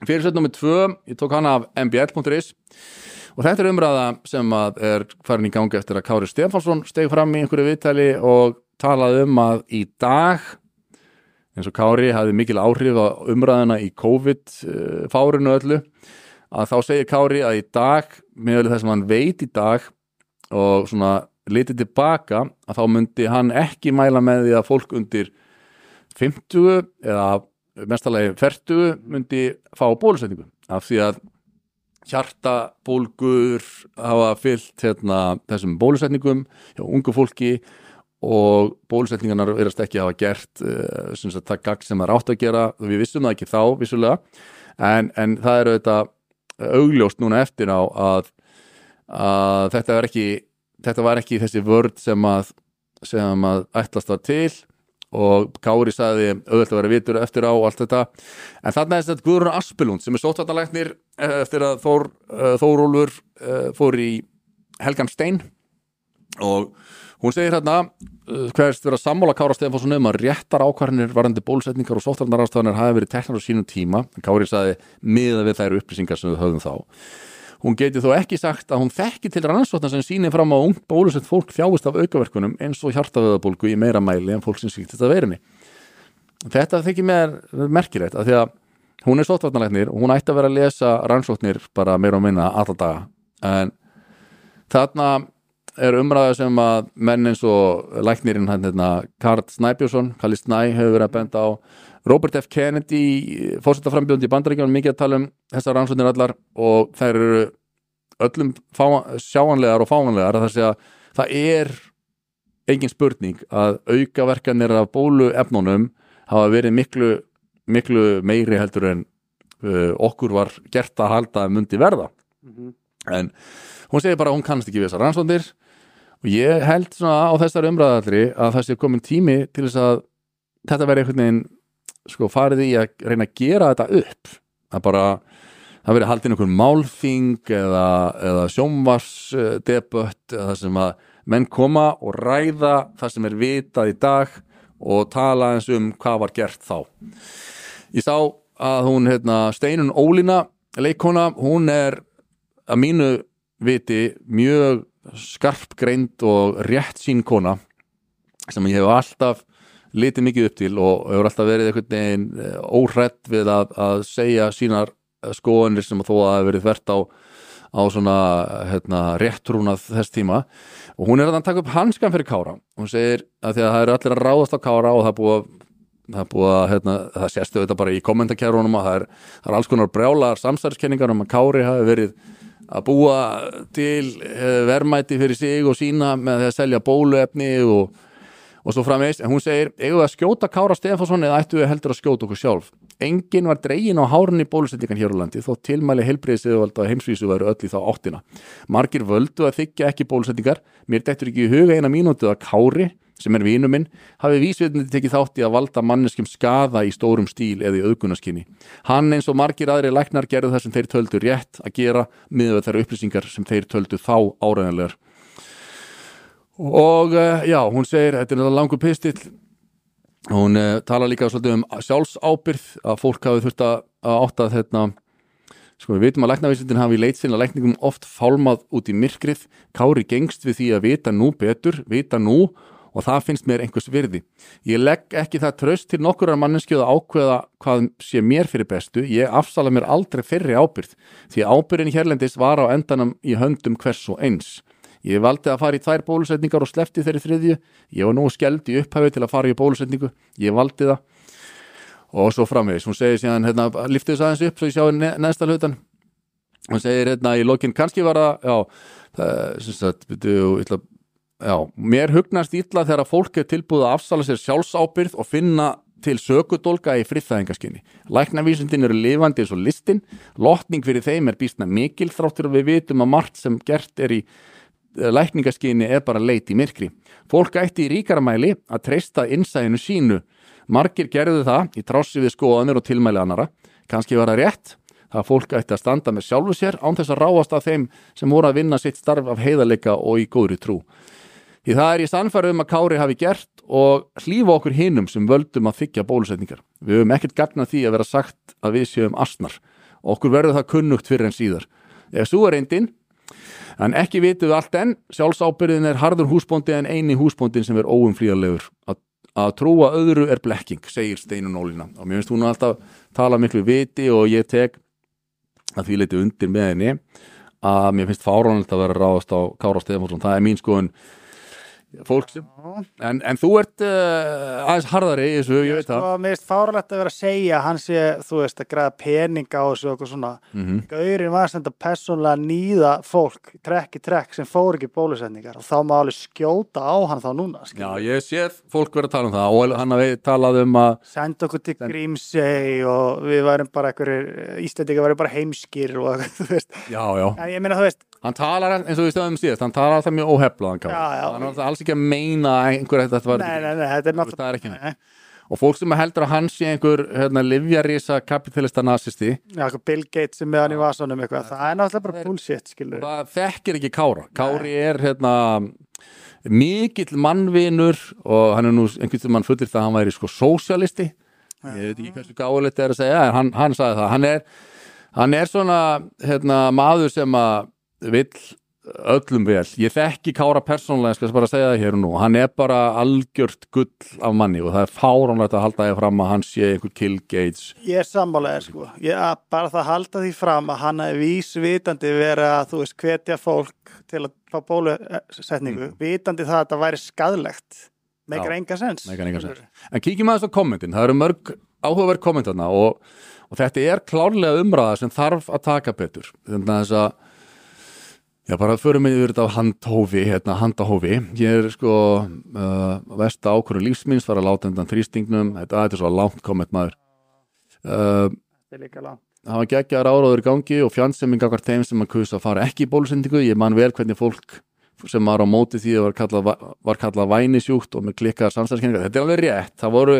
Fyrirsett nummið tvö, ég tók hana af mbl.is og þetta er umræða sem að er farin í gangi eftir að Kári Stefánsson steg fram í einhverju viðtali og talaði um að í dag eins og Kári hafði mikil áhrif á umræðina í COVID-fárinu öllu að þá segir Kári að í dag með það sem hann veit í dag og svona litið tilbaka að þá myndi hann ekki mæla með því að fólk undir 50 eða mestalagi 40 myndi fá bólusetningu af því að hjartabólgur hafa fyllt hérna, þessum bólusetningum hjá ungu fólki og bólusetningarnar verðast ekki hafa gert uh, sem sagt, það gagg sem það er átt að gera. Við vissum það ekki þá vissulega. En, en það er auðvitað augljóst núna eftir á að, að þetta var ekki þetta var ekki þessi vörd sem að sem að ætlast það til og Kári sagði auðvitað að vera vitur eftir á og allt þetta. En þarna er þetta Guðrún Aspelund sem er sótvartalæknir eftir að Þór, Þórólfur fór í Helgan Stein og hún segir hérna hverst vera sammála Kára Stefansson um að réttar ákvarðinir varandi bólusetningar og sótvarnarafstafanir hafi verið teknar á sínum tíma. Kári sagði miða við þær upplýsingar sem við höfum þá Hún geti þó ekki sagt að hún þekki til rannsóknar sem sýnir fram á ung bólusett fólk þjáist af aukaverkunum eins og hjartavöðabólgu í meira mæli en fólk sem sýktist að veirinni. Þetta þykir mér merkilegt að því að hún er sótvarnalegnir og hún ætti að vera að lesa rannsóknir bara meira og minna alltaf. En þarna er umræða sem að menn eins og læknirinn hérna Karl Snæbjörnsson, Kalli Snæ hefur verið að benda á Robert F. Kennedy fórsetaframbjóndi í bandaríkjónum mikið að tala um þessar rannsóknir allar og þær eru öllum sjáanlegar og fáanlegar að það sé að það er engin spurning að aukaverkanir af bóluefnunum hafa verið miklu, miklu meiri heldur en uh, okkur var gert að halda að mundi verða mm -hmm. en hún segir bara að hún kannast ekki við þessar rannsóknir og ég held svona á þessar umræðallri að það sé komin tími til þess að þetta verði einhvern veginn sko farið í að reyna að gera þetta upp. Það bara, það verið haldin einhvern málþing eða, eða sjómvarsdebött eða það sem að menn koma og ræða það sem er vitað í dag og tala eins um hvað var gert þá. Ég sá að hún hérna, Steinun Ólína leikona, hún er að mínu viti mjög skarp greind og rétt sín kona sem ég hef alltaf litið mikið upp til og hefur alltaf verið einhvern veginn eh, óhrætt við að, að segja sínar eh, skoðanir sem þó að það hefur verið þvert á, á svona hérna, réttrúnað þess tíma. Og hún er að taka upp hanskan fyrir Kára. Hún segir að því að það eru allir að ráðast á Kára og það er búið að það, búið að, hérna, það séstu þetta bara í kommentarkerunum að það er, það er alls konar brjálar samsæðiskenningar um að Kári hafi verið að búa til eh, verðmæti fyrir sig og sína með því að selja bóluefni og og svo framvegist, en hún segir eigum við að skjóta Kára Stefansson eða ættu við heldur að skjóta okkur sjálf? Engin var dregin á hárunni bólusetningan hér á landi þó tilmæli heilbreyðsiðvalda heimsvísu varu öll í þá áttina. Margir völdu að þykja ekki bólusetningar. Mér dettur ekki í huga eina mínútu að Kári sem er vínum minn, hafi vísveitandi tekið þátt í að valda manneskum skada í stórum stíl eða í auðgunarskinni. Hann eins og margir aðri læknar gerðu það sem þeir töldu rétt að gera miður þær upplýsingar sem þeir töldu þá áræðanlegar og uh, já, hún segir, þetta er langur pistill. Hún uh, tala líka svolítið um sjálfsábyrð að fólk hafi þurft að átta þetta sko við veitum að læknavísindin hafi leitt sinna lækningum oft fálmað út í myrkrið. Kári gengst við því að vita nú betur vita nú og það finnst mér einhvers virði. Ég legg ekki það tröst til nokkur af manneskjöðu ákveða hvað sé mér fyrir bestu. Ég afsala mér aldrei fyrri ábyrð því ábyrðin hérlendis var á endanum í höndum hvers og eins Ég valdi að fara í tvær bólusetningar og slefti þeirri þriðju. Ég var nú skeld í upphæfi til að fara í bólusetningu. Ég valdi það. Og svo framvegis. Hún segir síðan, hérna, liftið þess aðeins upp svo ég sjá ne neðsta hlutan. Hún segir, hérna, í lokin, kannski var það, já, það, sem sagt, byrju, illa, já, mér hugnast ítla þegar að fólk er tilbúið að afsala sér sjálfsábyrð og finna til sökudólka í friðþæðingaskinni. Læknavísundin eru lifandi eins og listin. Lotning fyrir þeim er býstna mikil þráttur og við vitum að margt sem gert er í lækningaskyni er bara leit í myrkri. Fólk ætti í ríkaramæli að treysta innsæðinu sínu. Margir gerðu það í trássi við skoðanir og tilmæli annara. Kanski var það rétt. Það fólk ætti að standa með sjálfu sér án þess að ráast af þeim sem voru að vinna sitt starf af heiðarleika og í góðri trú. Því það er í sannfæru um að Kári hafi gert og hlýfa okkur hinnum sem völdum að þykja bólusetningar. Við höfum ekkert gagnað því að vera sagt að við séum asnar okkur verður það kunnugt fyrir en síðar ef svo er reyndin en ekki vitum við allt enn. Sjálfsábyrðin er harður húsbóndi en eini húsbóndin sem er óumfríðarlegur að, að trúa öðru er blekking segir Steinun Ólína. Og mér finnst hún alltaf tala miklu viti og ég tek að því leiti undir með henni að mér finnst fáránlegt að vera ráðast á Kára Stefánsson, það er mín skoðun fólk sem en, en þú ert uh, aðeins harðari í þessu, ég veit það. Sko, mér finnst fáralegt að vera að segja að hann sé, þú veist, að græða peninga á þessu og eitthvað svona. mm Gaurin var sem þetta persónlega að nýða fólk trekk í trekk sem fór ekki bólusetningar. Og þá má alveg skjóta á hann þá núna, Já, skilur. ég sé fólk vera að tala um það. Og hann hafi talað um að Senda okkur til Grímsey og við værum bara einhverjir, Íslandika værum bara heimskir og eitthvað, þú veist. já, já, En meina, þú veist, hann talar eins og við stöðum síðast, hann talar alltaf mjög óheflaðan Alls ekki að meina að einhver þetta var nei, nei, nei, þetta er það er ekki náttúrulega, og fólk sem heldur að hann sé einhver hérna, livjarisa kapitalista nazisti já, eitthvað Bill Gates sem með hann í vasanum eitthvað, það er náttúrulega bara bullshit, skilur. það þekkir ekki Kára. Kári er hérna mikill mannvinur og hann er nú einhvern veginn mann fullir það að hann væri sko sósialisti ég veit ekki hversu gáðilegt er að segja hann, hann sagði það, hann er hann er svona hérna, maður sem að vill öllum vel, ég þekki Kára persónlega, ég skal bara segja það hér og nú. Hann er bara algjört gull af manni og það er fáránlegt að halda því fram að hann sé einhver Kill Gates. Ég er sammálaðið sko, ég að bara það halda því fram að hann er vísvitandi verið að þú veist hvetja fólk til að fá bólusetningu, vitandi það að þetta væri skadlegt, meikar Mm. Enga sens. En kíkjum aðeins á kommentin, það eru mörg áhugaverð komment þarna og, og þetta er klárlega umræða sem þarf að taka betur. Þannig að að, já bara förum við yfir þetta á handhófi, hérna handahófi. Ég er sko uh, vesta ákvörðu lífsminns, var að láta undan þrýstingnum, þetta þetta er svo langt komment maður. Uh, Þetta er líka langt. það var geggjaðar áráður í gangi og fjandseming akkar þeim sem að kusa að fara ekki í bólusendingu. Ég man vel hvernig fólk sem var á móti því að var kallað, var kallað vænisjúkt og með klikkaðar samstæðskenningar. Þetta er alveg rétt. Það voru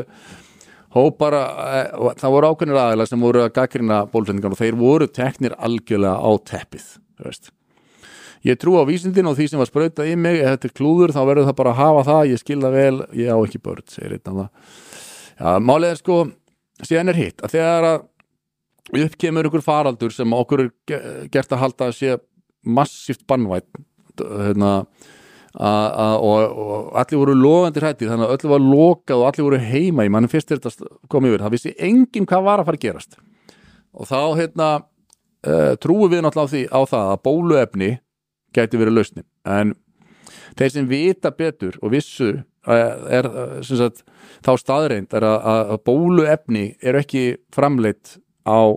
hópar, eh, það voru ákveðnir aðeila sem voru að gaggrina bólusendingar og þeir voru teknir algjörlega á teppið. þú veist. Ég trú á vísindin og því sem var sprautað í mig, ef þetta er klúður þá verður það bara að hafa það, ég skilða vel, ég á ekki börn, segir einn af það. Já, málið er sko, síðan er hitt, að þegar að upp kemur ykkur faraldur sem okkur er ge- gert að halda að sé massíft bannvætt hérna, og, og allir voru lofandi hrættir þannig að öllu var lokað og allir voru heima í mannum fyrst er þetta komið yfir, það vissi enginn hvað var að fara að gerast og þá hérna uh, trúum við náttúrulega á, því, á það að bóluefni gæti verið lausnin en þeir sem vita betur og vissu uh, er sem sagt, þá staðreind er að, bóluefni er ekki framleitt á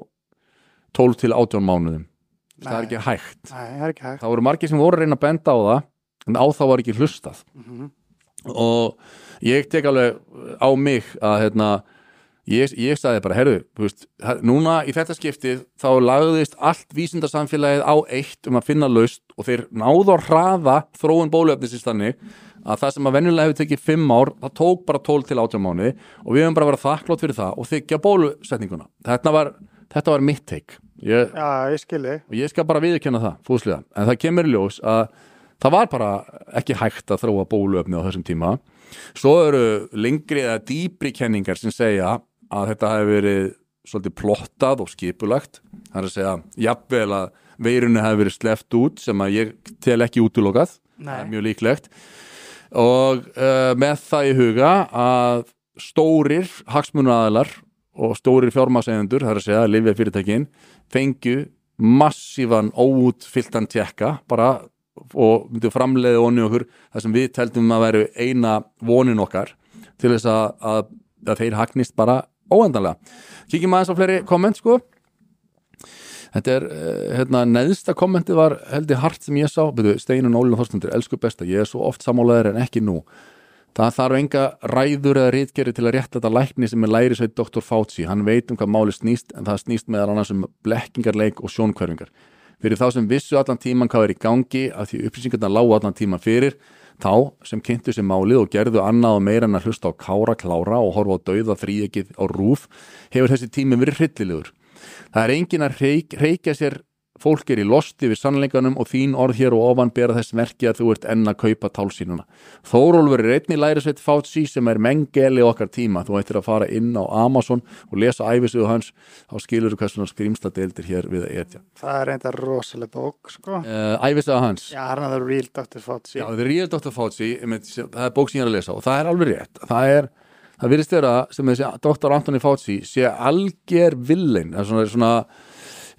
12 til 18 mánuðum það er Nei. ekki hægt Nei, það er ekki hægt. það voru margir sem voru að reyna að benda á það en á það var ekki hlustað Mhm. og ég tek alveg á mig að hérna ég, ég sagði bara, herðu, þú veist núna í þetta skiptið þá lagðist allt vísindarsamfélagið á eitt um að finna laust og þeir náðu að hraða þróun bóluefnisins þannig að það sem að venjulega hefur tekið 5 ár það tók bara 12 til 18 mánuði og við höfum bara verið þakklátt fyrir það og þykja bólusetninguna. Þetta var, þetta var mitt teik Já, ég skilði. og ég skal bara viðurkenna það, fúslega. En það kemur ljós að það var bara ekki hægt að þróa bóluefni á þessum tíma. Svo eru lengri eða dýpri kenningar sem segja að þetta hefur verið svolítið plottað og skipulagt. Það er að segja, jafnvel að veirunni hefur verið sleppt út sem að ég tel ekki útilokað. Það er mjög líklegt. Og uh, með það í huga að stórir hagsmunaraðilar og stórir fjármasegendur, það er að segja, lifið fyrirtækin fengju massífan óútfylltan tjekka bara og myndu framleiði onni okkur það sem við teldum að veru eina vonin okkar til þess að, að, að þeir hagnist bara óendanlega. Kíkjum aðeins á fleiri komment sko Þetta er, uh, hérna, neðsta kommentið var heldur hart sem ég sá, betur, Steinun Ólin Þorstendur, elsku besta, ég er svo oft sammálaður en ekki nú. Það þarf enga ræður eða rítgeri til að rétta þetta lækni sem er lærisveit Dr. Fauci. Hann veit um hvað máli snýst en það snýst meðal annars um blekkingarleik og sjónkverfingar. Fyrir þá sem vissu allan tíman hvað er í gangi að því upplýsingarna lágu allan tíman fyrir, þá sem kynntu sér málið og gerðu annað og meira en að hlusta á kára klára og horfa á dauða þrýekið á rúf, hefur þessi tími verið hryllilegur. Það er engin að reykja sér fólk er í losti við sannleikanum og þín orð hér og ofan bera þess merki að þú ert enn að kaupa tálsínuna. Þórólfur er einni lærisveit Fauci sem er mengeli okkar tíma. Þú ættir að fara inn á Amazon og lesa æfisuðu hans þá skilur þú hversuna skrýmsla deildir hér við að etja. Það er reynda rosalega bók, sko. Uh, æfisuðu hans. Já, hann er the real Dr. Fauci. Já, The Real Dr. Sem- það er bók sem ég er að lesa og það er alveg rétt. Það er, það virðist vera sem þessi Dr. Anthony Fauci sé alger villin, það er svona, svona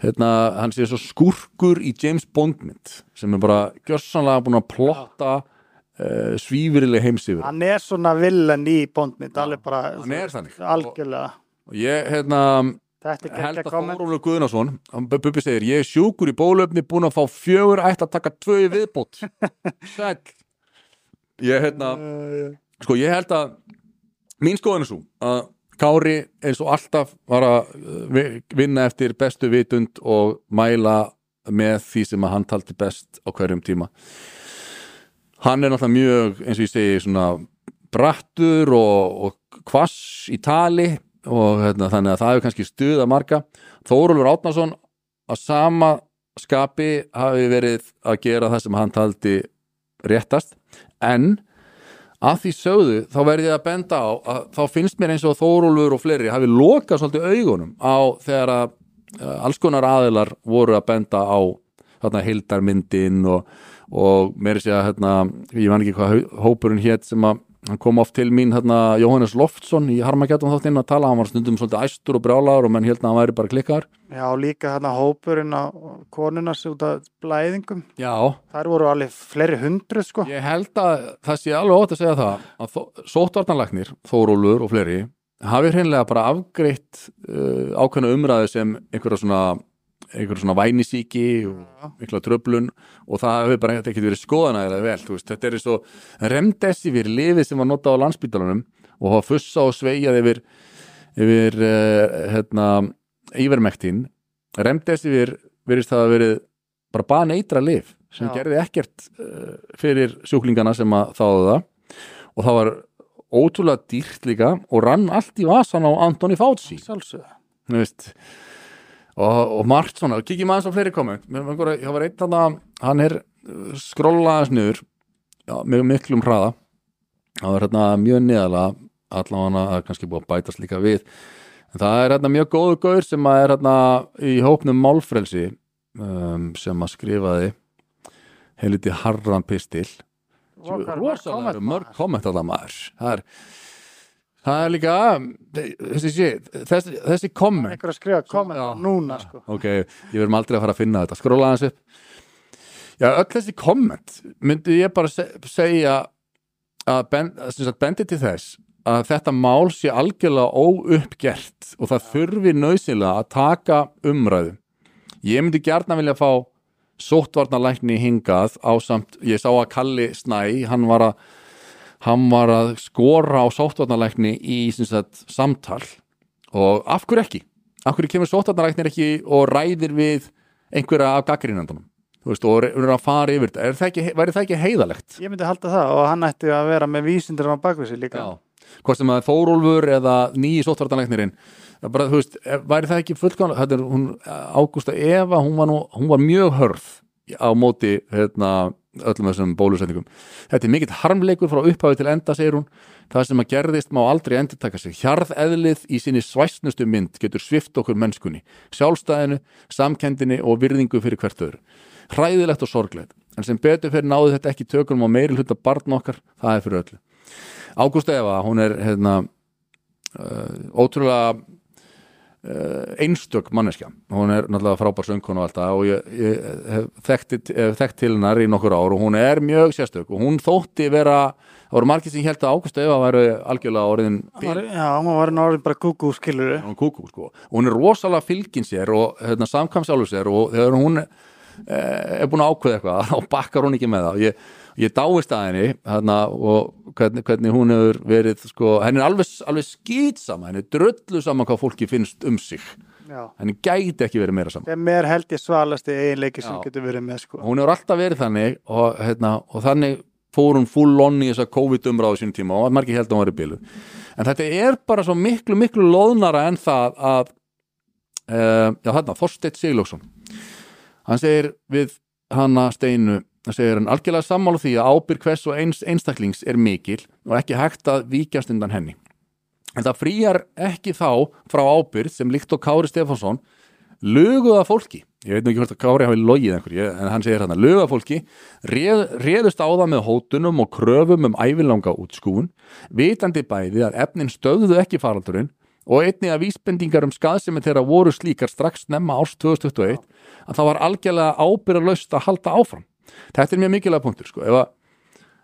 hérna, hann sé svo skúrkur í James Bond mynd sem er bara gjörsanlega búin að plotta uh, svífurileg heimsifur. Hann er svona villan í bóndmynd, alveg bara Hann er þannig. algjörlega. Og ég, hérna, held að komment. Þórólfur Guðnason, hann Bu- Bubbi segir, ég er sjúkur í bólöfni búin að fá fjögur ætti að taka tvö í viðbót. Sæll. Ég, hérna, sko ég held að mín skoðan er svo að Kári eins og alltaf var að vi- vinna eftir bestu vitund og mæla með því sem að hann taldi best á hverjum tíma. Hann er náttúrulega mjög eins og ég segi svona brattur og, og kvass í tali og hérna, þannig að það hefur kannski stuð að marga Þórólfur Átnason að sama skapi hafi verið að gera það sem hann taldi réttast. En að því sögðu þá verði ég að benda á að þá finnst mér eins og Þórólfur og fleiri hafi lokað svolítið augunum á þegar að uh, alls konar aðilar voru að benda á þarna hildarmyndin og, og meiri sé að hérna, ég man ekki hvað hópurinn hétt sem að hann kom oft til mín hérna Jóhannes Loftsson í Harmageddon þáttinn að tala, hann var stundum svolítið æstur og brjálaður og menn held að hann væri bara klikkar Já, líka hann að hópurinn á konuna sig út af blæðingum. Já, Þær voru alveg fleiri hundruð, sko. Ég held að það sé alveg ótt að segja það að sótvartanlæknir, Þórólfur og fleiri hafi hreinlega bara afgreitt uh, ákveðna umræðu sem einhverja svona einhverja svona vænisíki og mikla tröflun og það hefur bara ekkert verið skoðanægilega vel, þú veist, þetta er eins og remdesivir lifið sem var notað á landsbítalunum og hafa fussa og sveigað yfir yfir uh, hérna, yfirmektin. Remdesivir virðist það að verið bara baneitra lif sem Já. gerði ekkert uh, fyrir sjúklingana sem að þáðu það. Og það var ótrúlega dýrt líka og rann allt í vasan á Antoni Fauci. Sjálfsögðu. þú veist og, og margt svona, og kikið maður svo fleiri einhver- það var einn þarna hann er uh, skrollaðis niður. Já, með miklum hraða. Það var hérna mjög neðalega allavega það er kannski búið að bætast líka við. En það er hérna mjög góðu gaur sem að er hérna í hópnum málfrelsi um, sem að skrifaði heiliti harran pistil. Rosalega mörg komment að það maður. Það er, það er líka þessi, shit, þessi, þessi komment Einhver að skrifa komment Já. núna, sko. ok, ég verðum aldrei að fara að finna þetta skróla aðeins upp já, öll þessi komment myndi ég bara se segja að, ben, að bendi til þess að þetta mál sé algjörlega óuppgert og það þurfi nöðsynlega að taka umræðu ég myndi gjarna vilja fá sóttvarnalækni hingað á samt, ég sá að Kalli Snæ hann var að hann var að skora á sóttvarnalækni í sagt, samtal og af hverju ekki? Af hverju kemur sóttvarnalæknir ekki og ræðir við einhverja af gaggrínandunum veist, og er að fara yfir þetta Er það ekki, heiðalegt? Ég myndi halda það og hann ætti að vera með vísindir á bakvið sér líka. hvort sem að Þórólfur eða nýji sóttvartanleiknirinn bara, þú veist, væri það ekki fullkomlega þetta er hún, Ágústa Eva hún var, nú, hún var mjög hörð á móti hérna, öllum þessum bólusetningum þetta er mikill harmleikur frá upphafi til enda, segir hún. Það sem að gerðist má aldrei endur taka sig. Hjarðeðlið í sinni svæsnustu mynd getur svift okkur mennskunni sjálfstæðinu, samkendinni og virðingu fyrir hvert öðru. Hræðilegt og sorglegt. En sem betur fyrir náðu þetta ekki tökum á meiri hluta barn okkar, það er fyrir öllu. Ágústa Eva, hún er hérna, uh, ótrúlega einstök manneskja hún er náttúrulega frábær söngkona og allt það og ég, ég hef þekkt, hef þekkt til hennar í nokkur ár og hún er mjög sérstök og hún þótti vera það voru margir sem held að Ágústa Eva væri algjörlega orðin var- Já, hann var orðin bara kúkú skilur hún, kúkú, sko. hún er rosalega fylgin sér og hérna, samkvæmsálur sér og þegar hún eh, er búin að ákveða eitthvað þá bakkar hún ekki með það ég, ég dáist að henni hérna, og hvernig, hvernig hún hefur verið sko, henni er alveg, alveg skýtsama henni er dröllu saman hvað fólki finnst um sig Já. henni gæti ekki verið meira saman Sem er held ég svalasti eiginleiki sem Já. getur verið með sko. hún hefur alltaf verið þannig og, hérna, og þannig fór hún full on í þessa COVID-umráðu sín tíma og margir held að hún var í bílu en þetta er bara svo miklu, miklu loðnara en það að uh, já þarna, Þorsteinn Siglóksson hann segir við hana steinu hann segir hann algjörlega sammála því að ábyrg hvers og eins einstaklings er mikil og ekki hægt að víkjast undan henni. En það frýjar ekki þá frá ábyrg sem líkt og Kári Stefánsson löguða fólki. Ég veit ekki hvort að Kári hafi logið einhver ég, en hann segir hérna, löguða fólki réð, réðust á það með hótunum og kröfum um ævilanga útskúun vitandi bæði að efnin stöðuðu ekki faraldurinn og einni að vísbendingar um skaðsemi þeirra voru slíkar strax nefna árs 2021 að það var algjörlega ábyrðalaust að halda áfram. Þetta er mjög mikilvæg punktur sko, ef að,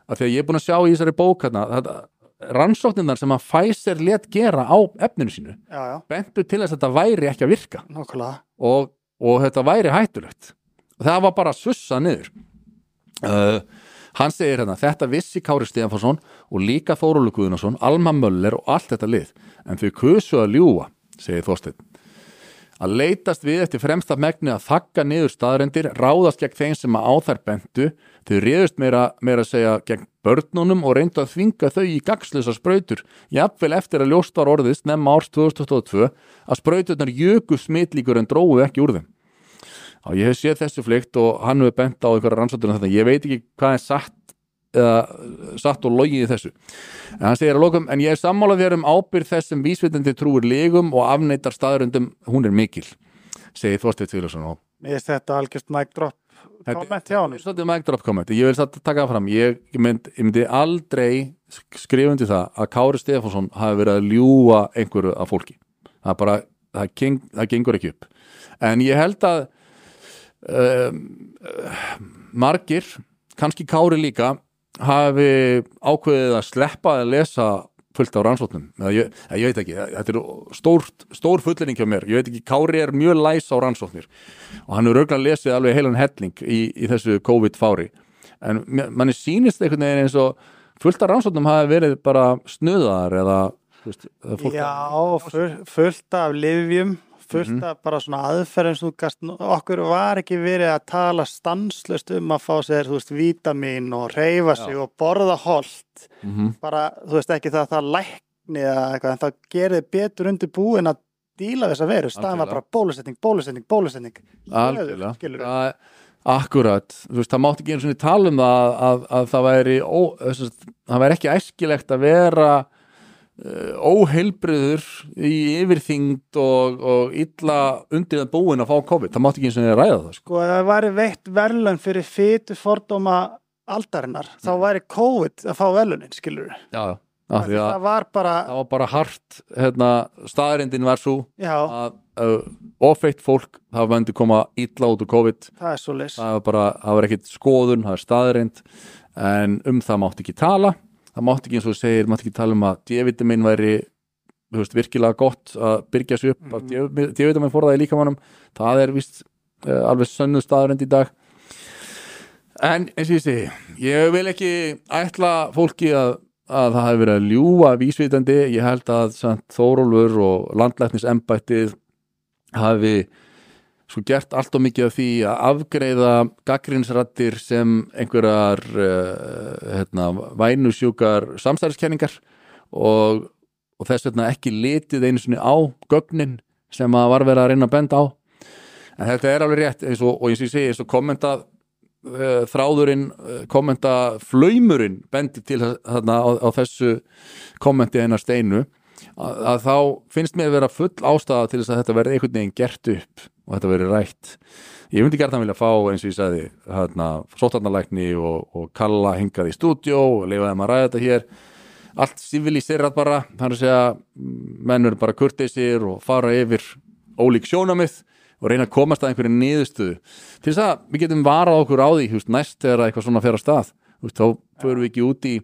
að því að ég er búin að sjá í þessari bók hérna, þetta, rannsóknirnar sem að Pfizer let gera á efninu sínu já, já, bentu til þess að þetta væri ekki að virka. Og, og þetta væri hættulegt. Og það var bara að sussa niður. Uh, hann segir hérna þetta vissi Kári Stefansson og líka Þórólur Guðnason, Alma Möller og allt þetta lið, en þau kusu að ljúa segir Þorsteinn. Að leitast við eftir fremsta megni að þakka niður staðrendir, ráðast gegn þeim sem að á þær bentu, þau réðust meira, meira að segja gegn börnunum og reyndu að þvinga þau í gagslusa sprautur jafnvel eftir að ljóst var orðist nefn árs 2022 að sprauturnar jöku smitlíkur en dróðu ekki úr þeim Já, ég hef séð þessu fleikt og hann hefur bent á einhverja rannsóttur þetta, ég veit ekki hvað er satt eða satt og logið í þessu. En hann segir að lokum, en ég er sammálað þér um ábyrð þess sem vísvitandi trúir legum og afneitar staðröndum, hún er mikil segir Þorsteinn Tvílason og Mér finnst þetta algjörst mic drop komment hjá hann Svolítið mic drop comment, ég vil satt taka það fram. Ég, ég, mynd, ég myndi aldrei skrifundi það að Kári Stefánsson hafi verið að ljúa einhverju af fólki. Það bara, það, geng, það gengur ekki upp. En ég held að um, margir kannski Kári líka hafi ákveðið að sleppa að lesa fullt á rannsóknum. Ég, ég veit ekki, þetta er stór, stór fullering hjá mér, ég veit ekki, Kári er mjög læs á rannsóknir. Og hann er rauglega lesið alveg heilan helling í, í þessu COVID-fári. En manni sýnist einhvern veginn eins og fullt af rannsóknum hafi verið bara snuðar eða veist, Já, full, fullt af livjum fullt Mhm. af bara svona aðferðum sem þú gast, okkur var ekki verið að tala stanslust um að fá sér, þú veist, vítamin og reyfa sig og borða holt. Mm -hmm. bara, þú veist, ekki það að það lækni eða eitthvað, en það gerði betur undir búin að díla þess að veru, staðan var bara bólusetning, bólusetning, bólusetning. Er akkurat, þú veist, það mátti ekki einu svona tala um það að, að það væri ó, að það væri ekki æskilegt að vera óheilbriður í yfirþyngd og, og illa undir að búin að fá COVID, það mátti ekki svona ræða það sko. sko, ef það væri veitt verðlun fyrir fytu fordóma aldarinnar, þá væri COVID að fá verðlunin, skilur já, já, af því að það var bara, það var bara hart hérna, staðrindin var svo já, að uh, ofeitt fólk það vandi koma illa út úr COVID. Það er svo leys það var bara, það var ekkit skoðun það er staðrind en um það mátti ekki tala það mátti ekki eins og segir, mátti ekki tala um að D-vitamin væri veist, virkilega gott að byrja sig upp mm Mhm. D-vitamin fór það í líkamannum það er vist uh, alveg sönnu staðrind í dag. En eins og ég segi ég vil ekki ætla fólki að, að það hefur verið að ljúa vísvitandi, ég held að Þórólfur og landlæknisembættið hafi sko gert allt og mikið af því að afgreiða gaggrinsrattir sem einhverjar uh, hérna, vænusjúkar samstæðiskenningar og, og þess vegna ekki litið einu sinni á gögnin sem að var verið að reyna að benda á. En þetta er alveg rétt eins og, og eins og ég segi eins og komenta uh, þráðurinn, uh, kommenta flaumurinn bendi til þarna á, á þessu kommenti hennar steinu að, að þá finnst mér að vera full ástæða til þess að þetta verði einhvern veginn gert upp og þetta verði rætt. Ég myndi gert að vilja fá eins og ég sagði hérna, sótarnalækni og, og kalla hingað í stúdjó og leifa þeim að ræða þetta hér. Allt civilíserað bara þannig að segja menn eru bara kurteisir og fara yfir ólík sjónamið og reyna að komast að einhverju niðurstöðu. Til þess að við getum varað okkur á því húst, næst þegar eitthvað svona fer að stað húst, þá förum við ekki út í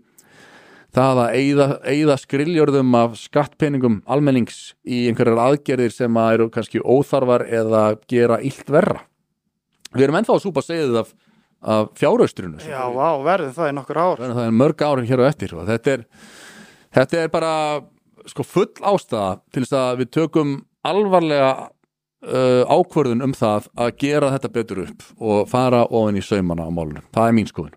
það að eyða, eyða skriljörðum af skattpeningum almennings í einhverjar aðgerðir sem að eru kannski óþarfar eða gera illt verra. Við erum ennþá að súpa segið af, af fjáraustrinu já, vá, verður það í nokkur ár. Það er mörg árin hér og eftir og þetta er, þetta er bara sko full ástæða til þess að við tökum alvarlega uh, ákvörðun um það að gera þetta betur upp og fara ofan í saumana á málunum, það er mín skoðun